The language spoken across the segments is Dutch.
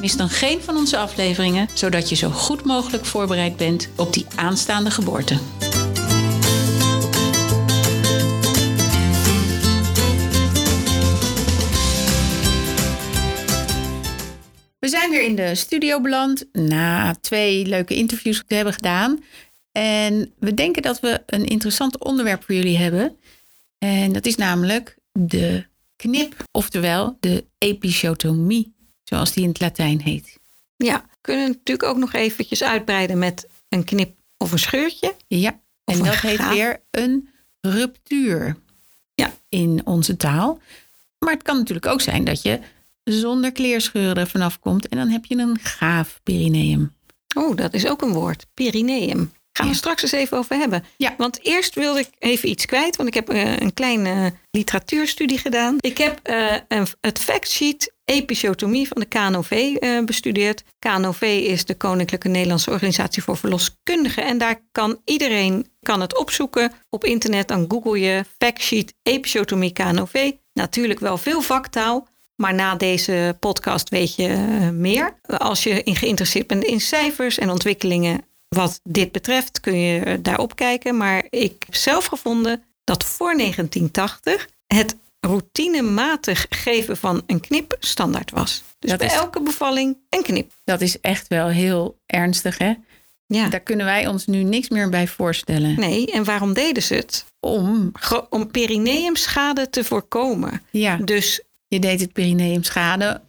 Mis dan geen van onze afleveringen, zodat je zo goed mogelijk voorbereid bent op die aanstaande geboorte. We zijn weer in de studio beland na twee leuke interviews te hebben gedaan. En we denken dat we een interessant onderwerp voor jullie hebben. En dat is namelijk de knip, oftewel de episiotomie, zoals die in het Latijn heet. Ja, we kunnen natuurlijk ook nog eventjes uitbreiden met een knip of een scheurtje. Ja, Of en dat heet weer een ruptuur Ja. in onze taal. Maar het kan natuurlijk ook zijn dat je zonder kleerscheuren er vanaf komt en dan heb je een gaaf perineum. Oh, dat is ook een woord. Perineum. Gaan we Ja. straks eens even over hebben. Ja. Want eerst wilde ik even iets kwijt, want ik heb eh, een kleine literatuurstudie gedaan. Ik heb eh, een, het factsheet episiotomie van de KNOV eh, bestudeerd. KNOV is de Koninklijke Nederlandse Organisatie voor Verloskundigen. En daar kan iedereen kan het opzoeken op internet. Dan google je factsheet episiotomie KNOV. Natuurlijk wel veel vaktaal. Maar na deze podcast weet je eh, meer. Als je geïnteresseerd bent in cijfers en ontwikkelingen wat dit betreft, kun je daarop kijken. Maar ik heb zelf gevonden dat voor 1980 het routinematig geven van een knip standaard was. Dus Dat bij is- elke bevalling een knip. Dat is echt wel heel ernstig, hè? Ja. Daar kunnen wij ons nu niks meer bij voorstellen. Nee, en waarom deden ze het? Om, Ge- Om perineumschade te voorkomen. ja, Dus je deed het perineum schade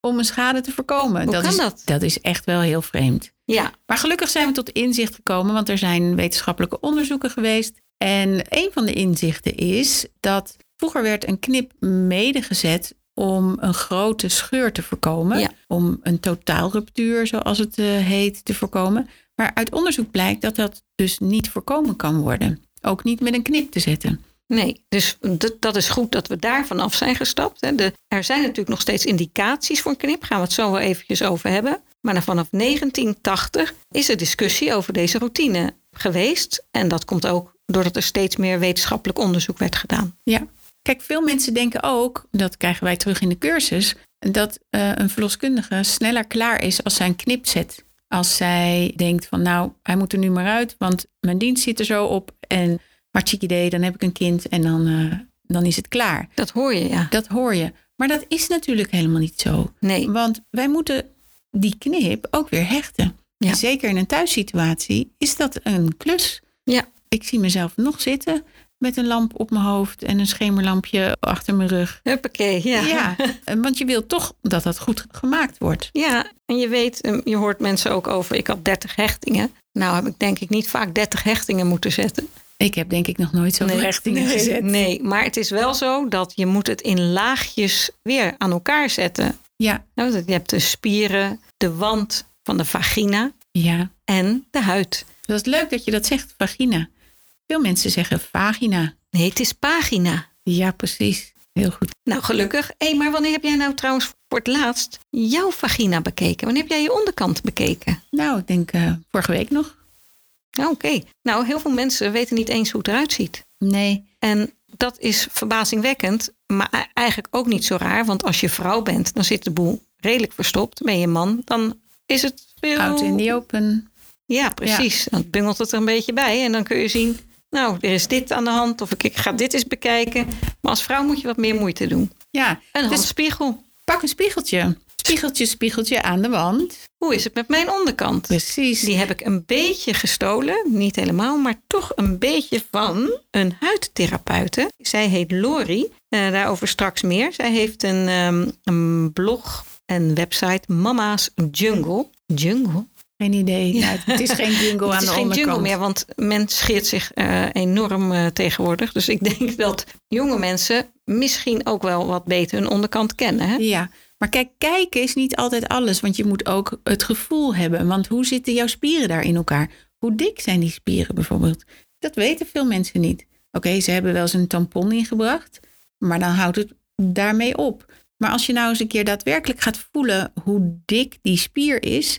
om een schade te voorkomen. Hoe kan is, dat? Dat is echt wel heel vreemd. Ja, Maar gelukkig zijn we tot inzicht gekomen, want er zijn wetenschappelijke onderzoeken geweest. En een van de inzichten is dat vroeger werd een knip medegezet om een grote scheur te voorkomen. Ja. Om een totaalruptuur, zoals het eh, heet, te voorkomen. Maar uit onderzoek blijkt dat dat dus niet voorkomen kan worden. Ook niet met een knip te zetten. Nee, dus dat is goed dat we daar vanaf zijn gestapt. Hè. De, er zijn natuurlijk nog steeds indicaties voor een knip. Gaan we het zo wel eventjes over hebben. Maar vanaf 1980 is er discussie over deze routine geweest. En dat komt ook doordat er steeds meer wetenschappelijk onderzoek werd gedaan. Ja. Kijk, veel mensen denken ook, dat krijgen wij terug in de cursus, dat eh, een verloskundige sneller klaar is als zij een knip zet. Als zij denkt van nou, hij moet er nu maar uit, want mijn dienst zit er zo op en hartstikke idee, dan heb ik een kind en dan, eh, dan is het klaar. Dat hoor je, ja. Dat hoor je. Maar dat is natuurlijk helemaal niet zo. Nee, Want wij moeten die knip ook weer hechten. Ja. Zeker in een thuissituatie is dat een klus. Ja. Ik zie mezelf nog zitten met een lamp op mijn hoofd en een schemerlampje achter mijn rug. huppakee, ja. Ja, want je wilt toch dat dat goed gemaakt wordt. Ja, en je weet, eh, je hoort mensen ook over, ik had 30 hechtingen. Nou heb ik denk ik niet vaak 30 hechtingen moeten zetten. Ik heb denk ik nog nooit zoveel hechtingen nee, gezet. Nee, maar het is wel zo dat je moet het in laagjes weer aan elkaar zetten. Ja, Nou, Je hebt de spieren, de wand van de vagina ja. en de huid. Dat is leuk dat je dat zegt, vagina. Veel mensen zeggen vagina. Nee, het is pagina. Ja, precies. Heel goed. Nou, gelukkig. Hé, maar wanneer heb jij nou trouwens voor het laatst jouw vagina bekeken? Wanneer heb jij je onderkant bekeken? Nou, ik denk eh, vorige week nog. Nou, Oké. Nou, heel veel mensen weten niet eens hoe het eruit ziet. Nee. En dat is verbazingwekkend, maar e- eigenlijk ook niet zo raar. Want als je vrouw bent, dan zit de boel redelijk verstopt. Ben je man, dan is het veel... Out in the open. Ja, precies. Dan bungelt het er een beetje bij. En dan kun je zien, nou, er is dit aan de hand. Of ik, ik ga dit eens bekijken. Maar als vrouw moet je wat meer moeite doen. Ja, Een dus handspiegel. pak een spiegeltje. Spiegeltje, spiegeltje aan de wand. Hoe is het met mijn onderkant? Precies. Die heb ik een beetje gestolen. Niet helemaal, maar toch een beetje van een huidtherapeute. Zij heet Lori. Eh, daarover straks meer. Zij heeft een, ehm, een blog en website Mama's Jungle. Jungle? Geen idee. Ja. Nou, het is geen jingle aan Het is de geen onderkant. jungle meer, want men scheert zich eh, enorm eh, tegenwoordig. Dus ik denk dat jonge mensen misschien ook wel wat beter hun onderkant kennen. Hè? Ja, maar kijk, kijken is niet altijd alles. Want je moet ook het gevoel hebben. Want hoe zitten jouw spieren daar in elkaar? Hoe dik zijn die spieren bijvoorbeeld? Dat weten veel mensen niet. Oké, ze hebben wel eens een tampon ingebracht, maar dan houdt het daarmee op. Maar als je nou eens een keer daadwerkelijk gaat voelen hoe dik die spier is,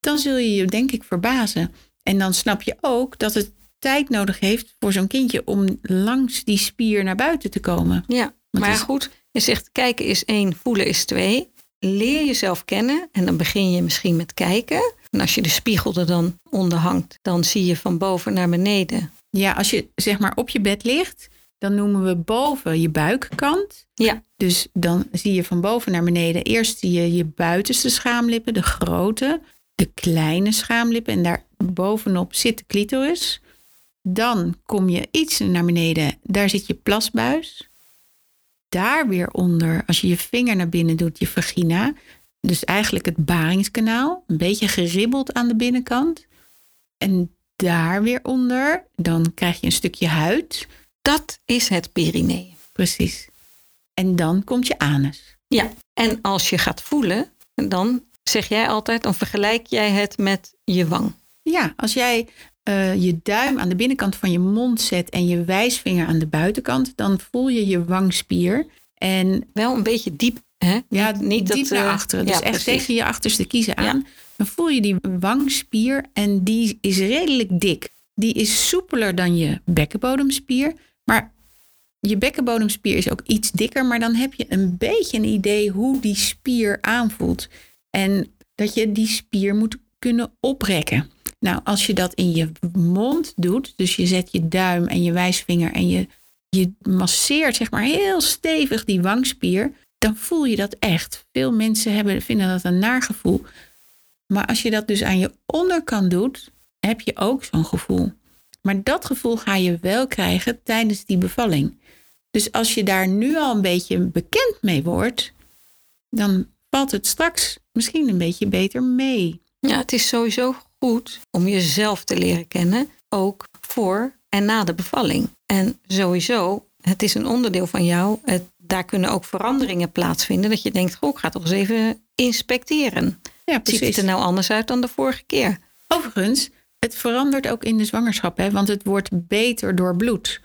dan zul je je denk ik verbazen. En dan snap je ook dat het tijd nodig heeft voor zo'n kindje om langs die spier naar buiten te komen. Ja, maar goed, je zegt kijken is één, voelen is twee. Leer jezelf kennen en dan begin je misschien met kijken. En als je de spiegel er dan onder hangt, dan zie je van boven naar beneden. Ja, als je zeg maar op je bed ligt, dan noemen we boven je buikkant. Ja. Dus dan zie je van boven naar beneden. Eerst zie je je buitenste schaamlippen, de grote, de kleine schaamlippen. En daar bovenop zit de clitoris. Dan kom je iets naar beneden, daar zit je plasbuis. Daar weer onder, als je je vinger naar binnen doet, je vagina. Dus eigenlijk het baringskanaal, een beetje geribbeld aan de binnenkant. En daar weer onder, dan krijg je een stukje huid. Dat is het perineum. Precies. En dan komt je anus. Ja, en als je gaat voelen, dan zeg jij altijd, dan vergelijk jij het met je wang. Ja, als jij uh, je duim aan de binnenkant van je mond zet en je wijsvinger aan de buitenkant, dan voel je je wangspier. En wel een beetje diep. Hè? Ja, niet, niet diep dat, naar uh, achteren. Dus ja, echt tegen je achterste kiezen aan. Ja. Dan voel je die wangspier en die is redelijk dik. Die is soepeler dan je bekkenbodemspier. Maar je bekkenbodemspier is ook iets dikker. Maar dan heb je een beetje een idee hoe die spier aanvoelt. En dat je die spier moet kunnen oprekken. Nou, als je dat in je mond doet, dus je zet je duim en je wijsvinger en je, je masseert zeg maar heel stevig die wangspier, dan voel je dat echt. Veel mensen hebben, vinden dat een naar gevoel. Maar als je dat dus aan je onderkant doet, heb je ook zo'n gevoel. Maar dat gevoel ga je wel krijgen tijdens die bevalling. Dus als je daar nu al een beetje bekend mee wordt, dan valt het straks misschien een beetje beter mee. Ja, het is sowieso goed om jezelf te leren kennen, ook voor en na de bevalling. En sowieso, het is een onderdeel van jou. Het, daar kunnen ook veranderingen plaatsvinden. Dat je denkt, goh, ik ga toch eens even inspecteren. Ja, precies. Ziet het er nou anders uit dan de vorige keer? Overigens, het verandert ook in de zwangerschap, hè, want het wordt beter door bloed.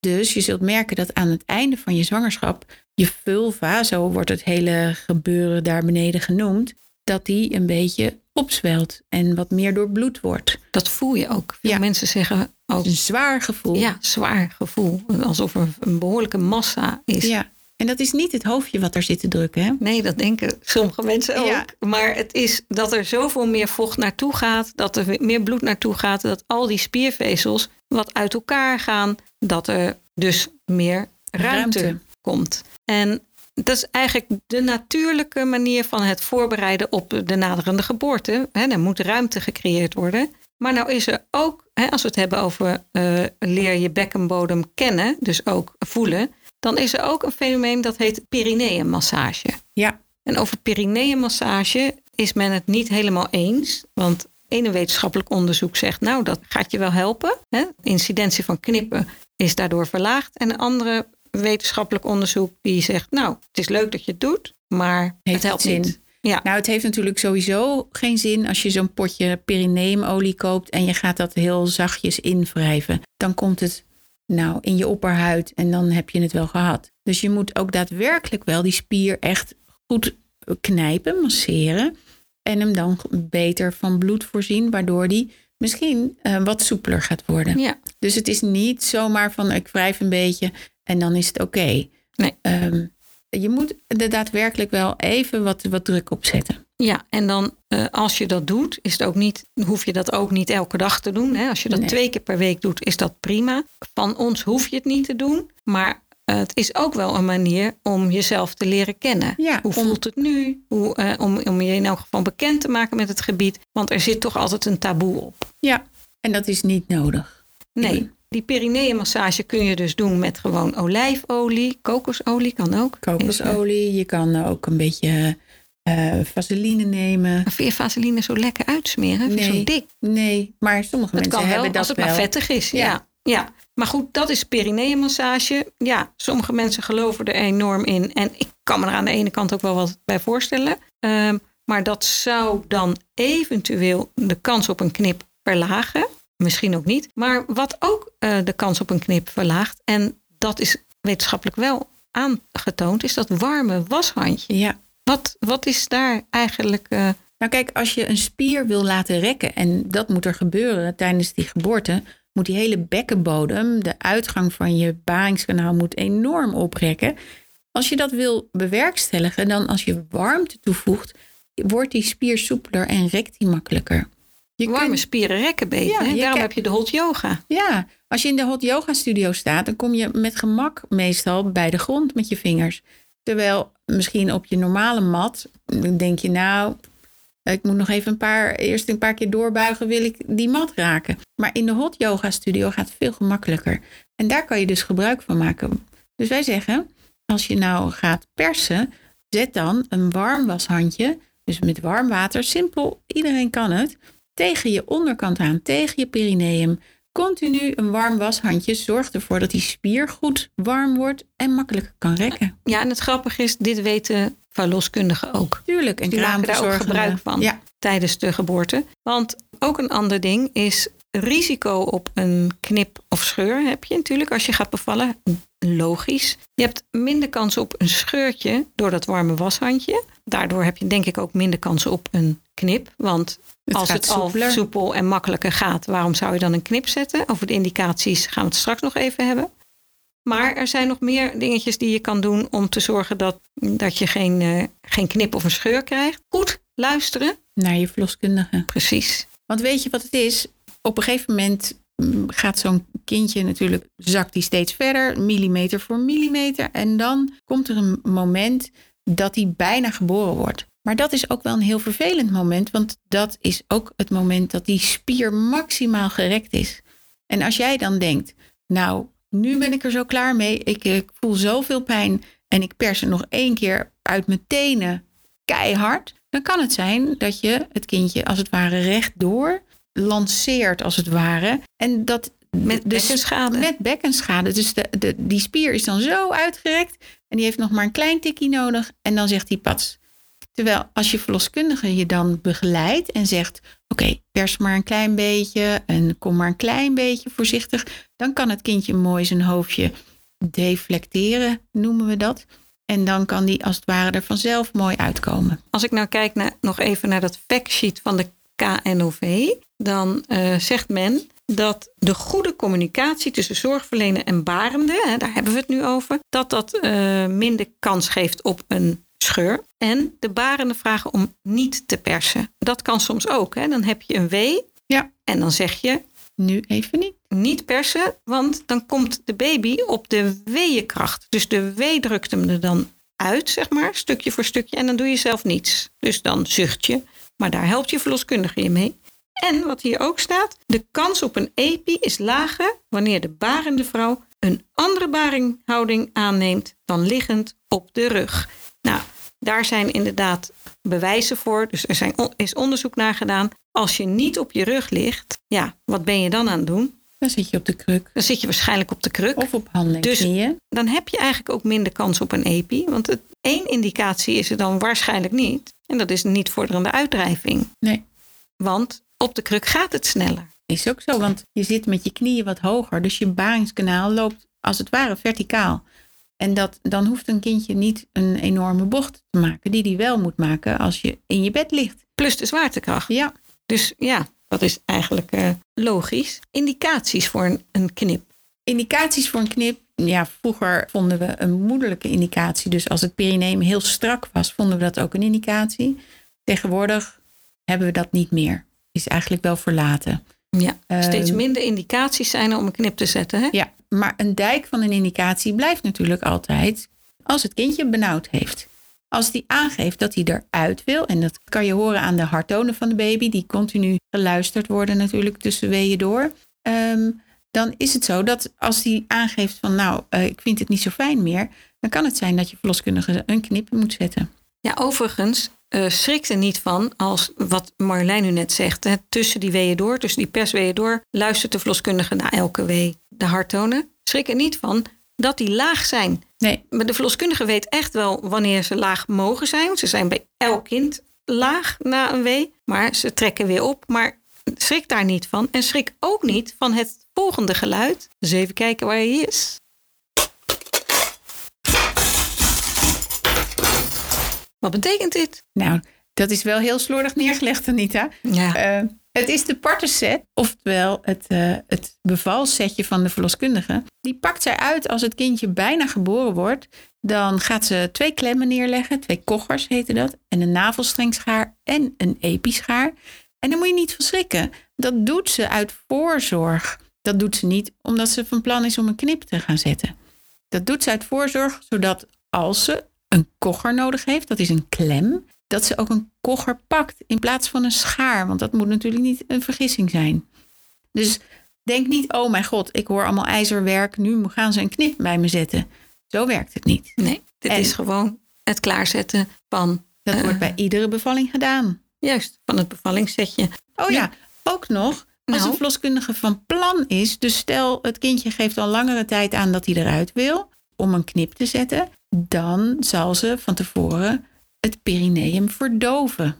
Dus je zult merken dat aan het einde van je zwangerschap je vulva, zo wordt het hele gebeuren daar beneden genoemd, dat die een beetje opzwelt en wat meer door bloed wordt. Dat voel je ook. Veel mensen zeggen ook. Een zwaar gevoel. Ja, zwaar gevoel. Alsof er een behoorlijke massa is. Ja. En dat is niet het hoofdje wat er zit te drukken. Hè? Nee, dat denken sommige mensen ook. Ja. Maar het is dat er zoveel meer vocht naartoe gaat, dat er meer bloed naartoe gaat, dat al die spiervezels wat uit elkaar gaan, dat er dus meer ruimte, ruimte. komt. En dat is eigenlijk de natuurlijke manier van het voorbereiden op de naderende geboorte. He, er moet ruimte gecreëerd worden. Maar nou is er ook, als we het hebben over uh, leer je bekkenbodem kennen, dus ook voelen, dan is er ook een fenomeen dat heet perineummassage. Ja. En over perineummassage is men het niet helemaal eens, want ene wetenschappelijk onderzoek zegt, nou dat gaat je wel helpen. Hè? Incidentie van knippen is daardoor verlaagd. En een andere wetenschappelijk onderzoek die zegt, nou, het is leuk dat je het doet, maar het helpt zin. niet. Ja. Nou, het heeft natuurlijk sowieso geen zin als je zo'n potje perineemolie koopt en je gaat dat heel zachtjes invrijven. Dan komt het nou in je opperhuid en dan heb je het wel gehad. Dus je moet ook daadwerkelijk wel die spier echt goed knijpen, masseren en hem dan beter van bloed voorzien, waardoor die misschien uh, wat soepeler gaat worden. Ja. Dus het is niet zomaar van ik wrijf een beetje en dan is het oké. Nee. Um, je moet er daadwerkelijk wel even wat, wat druk op zetten. Ja, en dan uh, als je dat doet, is het ook niet, hoef je dat ook niet elke dag te doen. Hè? Als je dat nee. twee keer per week doet, is dat prima. Van ons hoef je het niet te doen. Maar uh, het is ook wel een manier om jezelf te leren kennen. Ja, Hoe om... voelt het nu? Hoe, uh, om, om je in elk geval bekend te maken met het gebied. Want er zit toch altijd een taboe op. Ja, en dat is niet nodig. Nee. Die perineummassage kun je dus doen met gewoon olijfolie, kokosolie kan ook. Kokosolie, je kan ook een beetje uh, vaseline nemen. Maar vind je vaseline zo lekker uitsmeren? Nee, zo dik? Nee, maar sommige mensen kan hebben wel, dat als het wel. maar vettig is. Ja. ja. ja. Maar goed, dat is perineummassage. Ja, sommige mensen geloven er enorm in. En ik kan me er aan de ene kant ook wel wat bij voorstellen. Um, maar dat zou dan eventueel de kans op een knip verlagen. Misschien ook niet. Maar wat ook uh, de kans op een knip verlaagt, en dat is wetenschappelijk wel aangetoond, is dat warme washandje. Ja. Wat, wat is daar eigenlijk. Uh... Nou, kijk, als je een spier wil laten rekken, en dat moet er gebeuren tijdens die geboorte, moet die hele bekkenbodem, de uitgang van je baringskanaal, moet enorm oprekken. Als je dat wil bewerkstelligen, dan als je warmte toevoegt, wordt die spier soepeler en rekt die makkelijker. Je Warme spieren rekken beter. Ja, Daarom heb je de hot yoga. Ja, als je in de hot yoga studio staat, dan kom je met gemak meestal bij de grond met je vingers. Terwijl misschien op je normale mat, dan denk je nou, ik moet nog even een paar, eerst een paar keer doorbuigen, wil ik die mat raken. Maar in de hot yoga studio gaat het veel gemakkelijker. En daar kan je dus gebruik van maken. Dus wij zeggen, als je nou gaat persen, zet dan een warm washandje, dus met warm water, simpel, iedereen kan het, tegen je onderkant aan, tegen je perineum. Continu een warm washandje zorgt ervoor dat die spier goed warm wordt en makkelijk kan rekken. Ja, en het grappige is, dit weten verloskundigen ook. Tuurlijk, en die maken daar ook gebruik van ja. tijdens de geboorte. Want ook een ander ding is risico op een knip of scheur heb je natuurlijk als je gaat bevallen. Logisch. Je hebt minder kans op een scheurtje door dat warme washandje. Daardoor heb je denk ik ook minder kans op een knip. Want als het al soepel en makkelijker gaat, waarom zou je dan een knip zetten? Over de indicaties gaan we het straks nog even hebben. Maar er zijn nog meer dingetjes die je kan doen om te zorgen dat, dat je geen, uh, geen knip of een scheur krijgt. Goed luisteren. Naar je verloskundige. Precies. Want weet je wat het is? Op een gegeven moment mm, gaat zo'n kindje natuurlijk, zakt die steeds verder, millimeter voor millimeter. En dan komt er een moment dat hij bijna geboren wordt. Maar dat is ook wel een heel vervelend moment, want dat is ook het moment dat die spier maximaal gerekt is. En als jij dan denkt, nou, nu ben ik er zo klaar mee, ik, ik voel zoveel pijn en ik pers er nog één keer uit mijn tenen keihard, dan kan het zijn dat je het kindje als het ware rechtdoor lanceert, als het ware. En dat met dus bekkenschade. Met bekkenschade. Dus de, de, die spier is dan zo uitgerekt en die heeft nog maar een klein tikkie nodig en dan zegt hij pats. Terwijl als je verloskundige je dan begeleidt en zegt: Oké, pers maar een klein beetje en kom maar een klein beetje voorzichtig, dan kan het kindje mooi zijn hoofdje deflecteren, noemen we dat. En dan kan die als het ware er vanzelf mooi uitkomen. Als ik nou kijk naar, nog even naar dat factsheet van de KNOV, dan uh, zegt men dat de goede communicatie tussen zorgverlener en barende, hè, daar hebben we het nu over, dat dat uh, minder kans geeft op een scheur. En de barenden vragen om niet te persen. Dat kan soms ook. Hè? Dan heb je een W ja. en dan zeg je... Nu even niet. Niet persen, want dan komt de baby op de weeënkracht. Dus de W drukt hem er dan uit, zeg maar, stukje voor stukje. En dan doe je zelf niets. Dus dan zucht je. Maar daar helpt je verloskundige je mee. En wat hier ook staat, de kans op een EPI is lager wanneer de barende vrouw een andere baringhouding aanneemt dan liggend op de rug. Nou, daar zijn inderdaad bewijzen voor. Dus er zijn, is onderzoek naar gedaan. Als je niet op je rug ligt, ja, wat ben je dan aan het doen? Dan zit je op de kruk. Dan zit je waarschijnlijk op de kruk. Of op handen en dus knieën. Dan heb je eigenlijk ook minder kans op een EPI. Want het, één indicatie is er dan waarschijnlijk niet. En dat is niet vorderende uitdrijving. Nee. Want op de kruk gaat het sneller. Is ook zo, want je zit met je knieën wat hoger. Dus je baringskanaal loopt als het ware verticaal. En dat, dan hoeft een kindje niet een enorme bocht te maken, die die wel moet maken als je in je bed ligt. Plus de zwaartekracht. Ja. Dus ja, dat is eigenlijk uh, logisch. Indicaties voor een, een knip. Indicaties voor een knip. Ja, vroeger vonden we een moederlijke indicatie. Dus als het perineum heel strak was, vonden we dat ook een indicatie. Tegenwoordig hebben we dat niet meer. Is eigenlijk wel verlaten. Ja, steeds ehm, minder indicaties zijn er om een knip te zetten. Hè? Ja, maar een dijk van een indicatie blijft natuurlijk altijd als het kindje benauwd heeft. Als die aangeeft dat hij eruit wil, en dat kan je horen aan de harttonen van de baby, die continu geluisterd worden natuurlijk tussen weeën door. Ehm, dan is het zo dat als hij aangeeft van nou, uh, ik vind het niet zo fijn meer, dan kan het zijn dat je verloskundige een knip moet zetten. Ja, overigens, uh, schrik er niet van als wat Marlijn nu net zegt. Hè, tussen die weeën door, tussen die persweeën door, luistert de verloskundige naar elke wee de harttonen. Schrik er niet van dat die laag zijn. Nee. Maar de verloskundige weet echt wel wanneer ze laag mogen zijn. Ze zijn bij elk kind laag na een wee, maar ze trekken weer op. Maar schrik daar niet van. En schrik ook niet van het volgende geluid. Dus even kijken waar hij is. Wat betekent dit? Nou, dat is wel heel slordig neergelegd, Anita. Ja. Eh, het is de partenset, oftewel het, uh, het bevalsetje van de verloskundige. Die pakt zij uit als het kindje bijna geboren wordt. Dan gaat ze twee klemmen neerleggen, twee koggers heette dat. En een navelstrengschaar en een epischaar. En dan moet je niet verschrikken. Dat doet ze uit voorzorg. Dat doet ze niet omdat ze van plan is om een knip te gaan zetten. Dat doet ze uit voorzorg, zodat als ze een kogger nodig heeft, dat is een klem, dat ze ook een kogger pakt in plaats van een schaar. Want dat moet natuurlijk niet een vergissing zijn. Dus denk niet, oh mijn god, ik hoor allemaal ijzerwerk, nu gaan ze een knip bij me zetten. Zo werkt het niet. Nee, dit En- is gewoon het klaarzetten van, Dat Eh. wordt bij iedere bevalling gedaan. juist, van het bevallingssetje. Oh ja, ook nog, als Nou. een verloskundige van plan is, dus stel het kindje geeft al langere tijd aan dat hij eruit wil om een knip te zetten, dan zal ze van tevoren het perineum verdoven.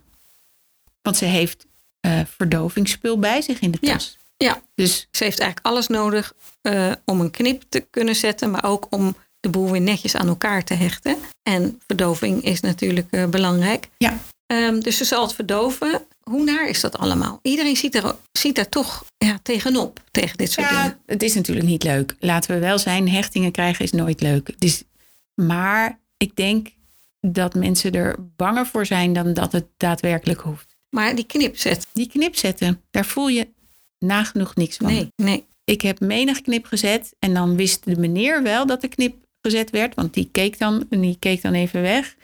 Want ze heeft eh, verdovingsspul bij zich in de tas. Ja, Dus ze heeft eigenlijk alles nodig eh, om een knip te kunnen zetten, maar ook om de boel weer netjes aan elkaar te hechten. En verdoving is natuurlijk eh, belangrijk. ja, Ehm, dus ze zal het verdoven. Hoe naar is dat allemaal? Iedereen ziet er, ziet daar toch ja, tegenop, tegen dit soort dingen. het is natuurlijk niet leuk. Laten we wel zijn, hechtingen krijgen is nooit leuk. Dus, maar ik denk dat mensen er banger voor zijn dan dat het daadwerkelijk hoeft. Maar die knipzet, Die knip zetten, daar voel je nagenoeg niks van. nee, nee. Ik heb menig knip gezet en dan wist de meneer wel dat de knip gezet werd, want die keek dan, die keek dan even weg.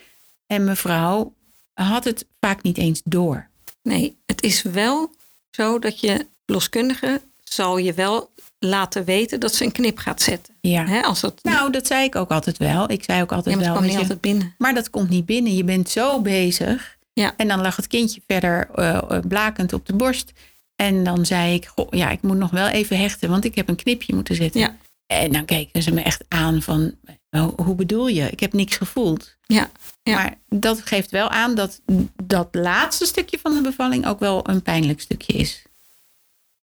En mevrouw had het vaak niet eens door. Nee, het is wel zo dat je loskundige zal je wel laten weten dat ze een knip gaat zetten. Ja. Als dat, Nou, dat zei ik ook altijd wel. Ik zei ook ja, altijd maar het wel. niet je, altijd binnen. Maar dat komt niet binnen. Je bent zo bezig. Ja. En dan lag het kindje verder eh, eh, blakend op de borst. En dan zei ik, goh, ja, ik moet nog wel even hechten, want ik heb een knipje moeten zetten. Ja. En dan keken ze me echt aan van, "Oh, hoe bedoel je? Ik heb niks gevoeld. Ja, ja. Maar dat geeft wel aan dat dat laatste stukje van de bevalling ook wel een pijnlijk stukje is.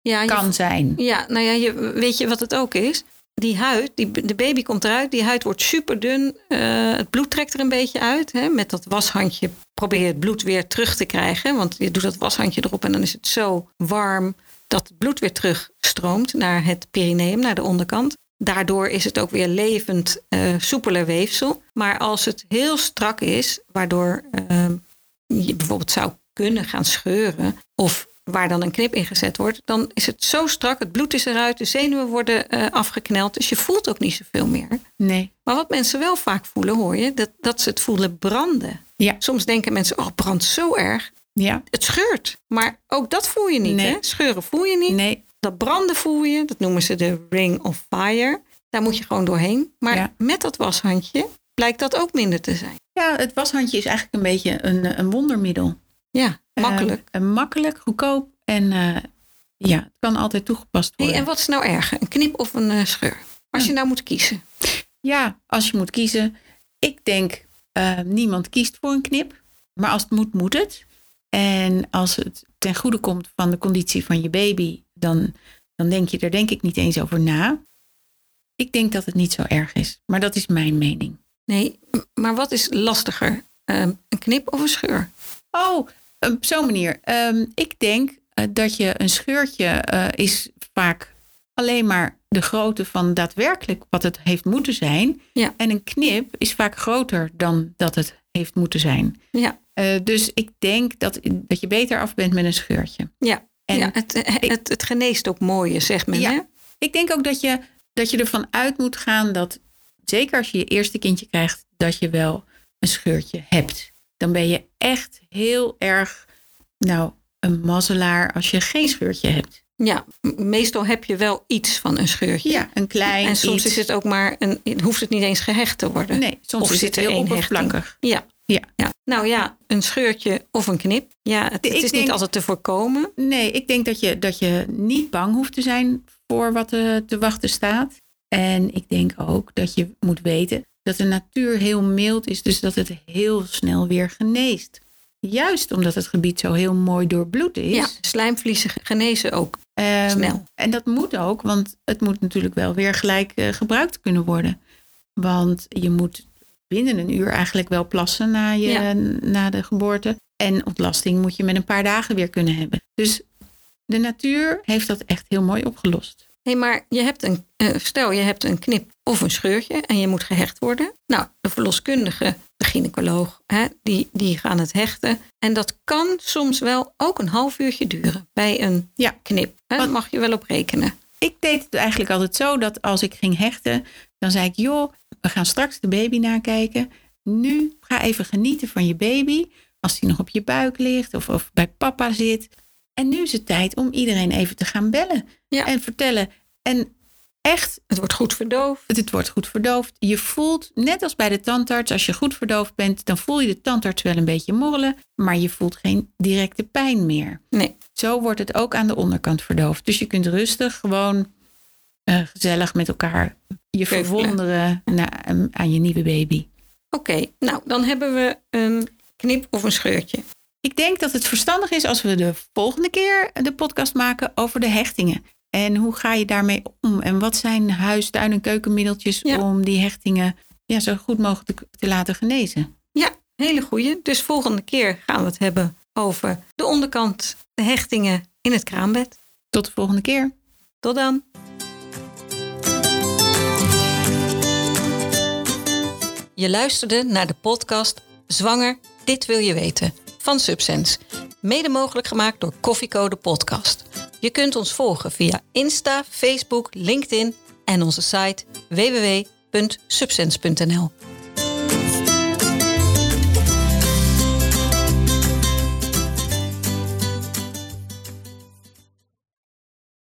ja, je- Kan zijn. ja, nou ja, je, weet je wat het ook is? Die huid, die, de baby komt eruit, die huid wordt super dun. eh, het bloed trekt er een beetje uit. Hè? Met dat washandje probeer je het bloed weer terug te krijgen. Want je doet dat washandje erop en dan is het zo warm dat het bloed weer terugstroomt naar het perineum, naar de onderkant. Daardoor is het ook weer levend, eh, soepeler weefsel. Maar als het heel strak is, waardoor eh, je bijvoorbeeld zou kunnen gaan scheuren, of waar dan een knip in gezet wordt, dan is het zo strak, het bloed is eruit, de zenuwen worden eh, afgekneld, dus je voelt ook niet zoveel meer. Nee. Maar wat mensen wel vaak voelen, hoor je, dat, dat ze het voelen branden. Ja. Soms denken mensen, oh, het brandt zo erg. Ja. Het scheurt. Maar ook dat voel je niet, Nee. hè? Scheuren voel je niet. Nee. Dat branden voel je, dat noemen ze de ring of fire. Daar moet je gewoon doorheen. Maar Ja. met dat washandje blijkt dat ook minder te zijn. Ja, het washandje is eigenlijk een beetje een, een wondermiddel. Ja, makkelijk. Eh, makkelijk, goedkoop en eh, ja, het kan altijd toegepast Hey, worden. en wat is nou erger, een knip of een eh, scheur? Als je nou moet kiezen. Ja, als je moet kiezen. Ik denk, eh, niemand kiest voor een knip. Maar als het moet, moet het. En als het ten goede komt van de conditie van je baby, dan, dan denk je er denk ik niet eens over na. Ik denk dat het niet zo erg is. Maar dat is mijn mening. Nee, maar wat is lastiger? Ehm, een knip of een scheur? Oh, op zo'n manier. Ehm, ik denk eh, dat je een scheurtje eh, is vaak alleen maar de grootte van daadwerkelijk wat het heeft moeten zijn. Ja. En een knip is vaak groter dan dat het heeft moeten zijn. Ja, Eh, dus ik denk dat, dat je beter af bent met een scheurtje. ja. En ja het, het, het geneest ook mooier, zegt men. Ja. Hè? Ik denk ook dat je, dat je ervan uit moet gaan dat, zeker als je je eerste kindje krijgt, dat je wel een scheurtje hebt. Dan ben je echt heel erg, nou, een mazzelaar als je geen scheurtje hebt. Ja, meestal heb je wel iets van een scheurtje. Ja, een klein en soms iets. is het ook maar een, hoeft het niet eens gehecht te worden. Nee, soms Of is het heel oppervlakkig. Ja. Ja. ja. Nou ja, een scheurtje of een knip. Ja, het, is niet altijd te voorkomen. Nee, ik denk dat je, dat je niet bang hoeft te zijn voor wat er te wachten staat. En ik denk ook dat je moet weten dat de natuur heel mild is, dus dat het heel snel weer geneest. juist omdat het gebied zo heel mooi doorbloed is. Ja, slijmvliezen genezen ook ehm, snel. En dat moet ook, want het moet natuurlijk wel weer gelijk eh, gebruikt kunnen worden. Want je moet binnen een uur eigenlijk wel plassen na, je, Ja. na de geboorte. En ontlasting moet je met een paar dagen weer kunnen hebben. Dus de natuur heeft dat echt heel mooi opgelost. Hé, maar je hebt een, eh, stel je hebt een knip of een scheurtje en je moet gehecht worden. Nou, de verloskundige, de gynaecoloog, hè, die, die gaan het hechten. En dat kan soms wel ook een half uurtje duren bij een Ja. knip. Hè, daar mag je wel op rekenen. Ik deed het eigenlijk altijd zo dat als ik ging hechten, dan zei ik: joh, we gaan straks de baby nakijken. Nu ga even genieten van je baby. Als die nog op je buik ligt of, of bij papa zit. En nu is het tijd om iedereen even te gaan bellen Ja. en vertellen. En echt, Het wordt goed verdoofd. het, het wordt goed verdoofd. Je voelt, net als bij de tandarts, als je goed verdoofd bent, dan voel je de tandarts wel een beetje morrelen, maar je voelt geen directe pijn meer. Nee, Zo wordt het ook aan de onderkant verdoofd. Dus je kunt rustig gewoon eh, gezellig met elkaar je verwonderen na- ehm, aan je nieuwe baby. oké. Nou, dan hebben we een knip of een scheurtje. Ik denk dat het verstandig is als we de volgende keer de podcast maken over de hechtingen. En hoe ga je daarmee om? En wat zijn huis, tuin en keukenmiddeltjes Ja. om die hechtingen ja, zo goed mogelijk te laten genezen? Ja, hele goeie. Dus volgende keer gaan we het hebben over de onderkant, de hechtingen in het kraambed. Tot de volgende keer. Tot dan. Je luisterde naar de podcast Zwanger, dit wil je weten van Subsense. Mede mogelijk gemaakt door Koffiecode Podcast. Je kunt ons volgen via Insta, Facebook, LinkedIn en onze site www.subsense.nl.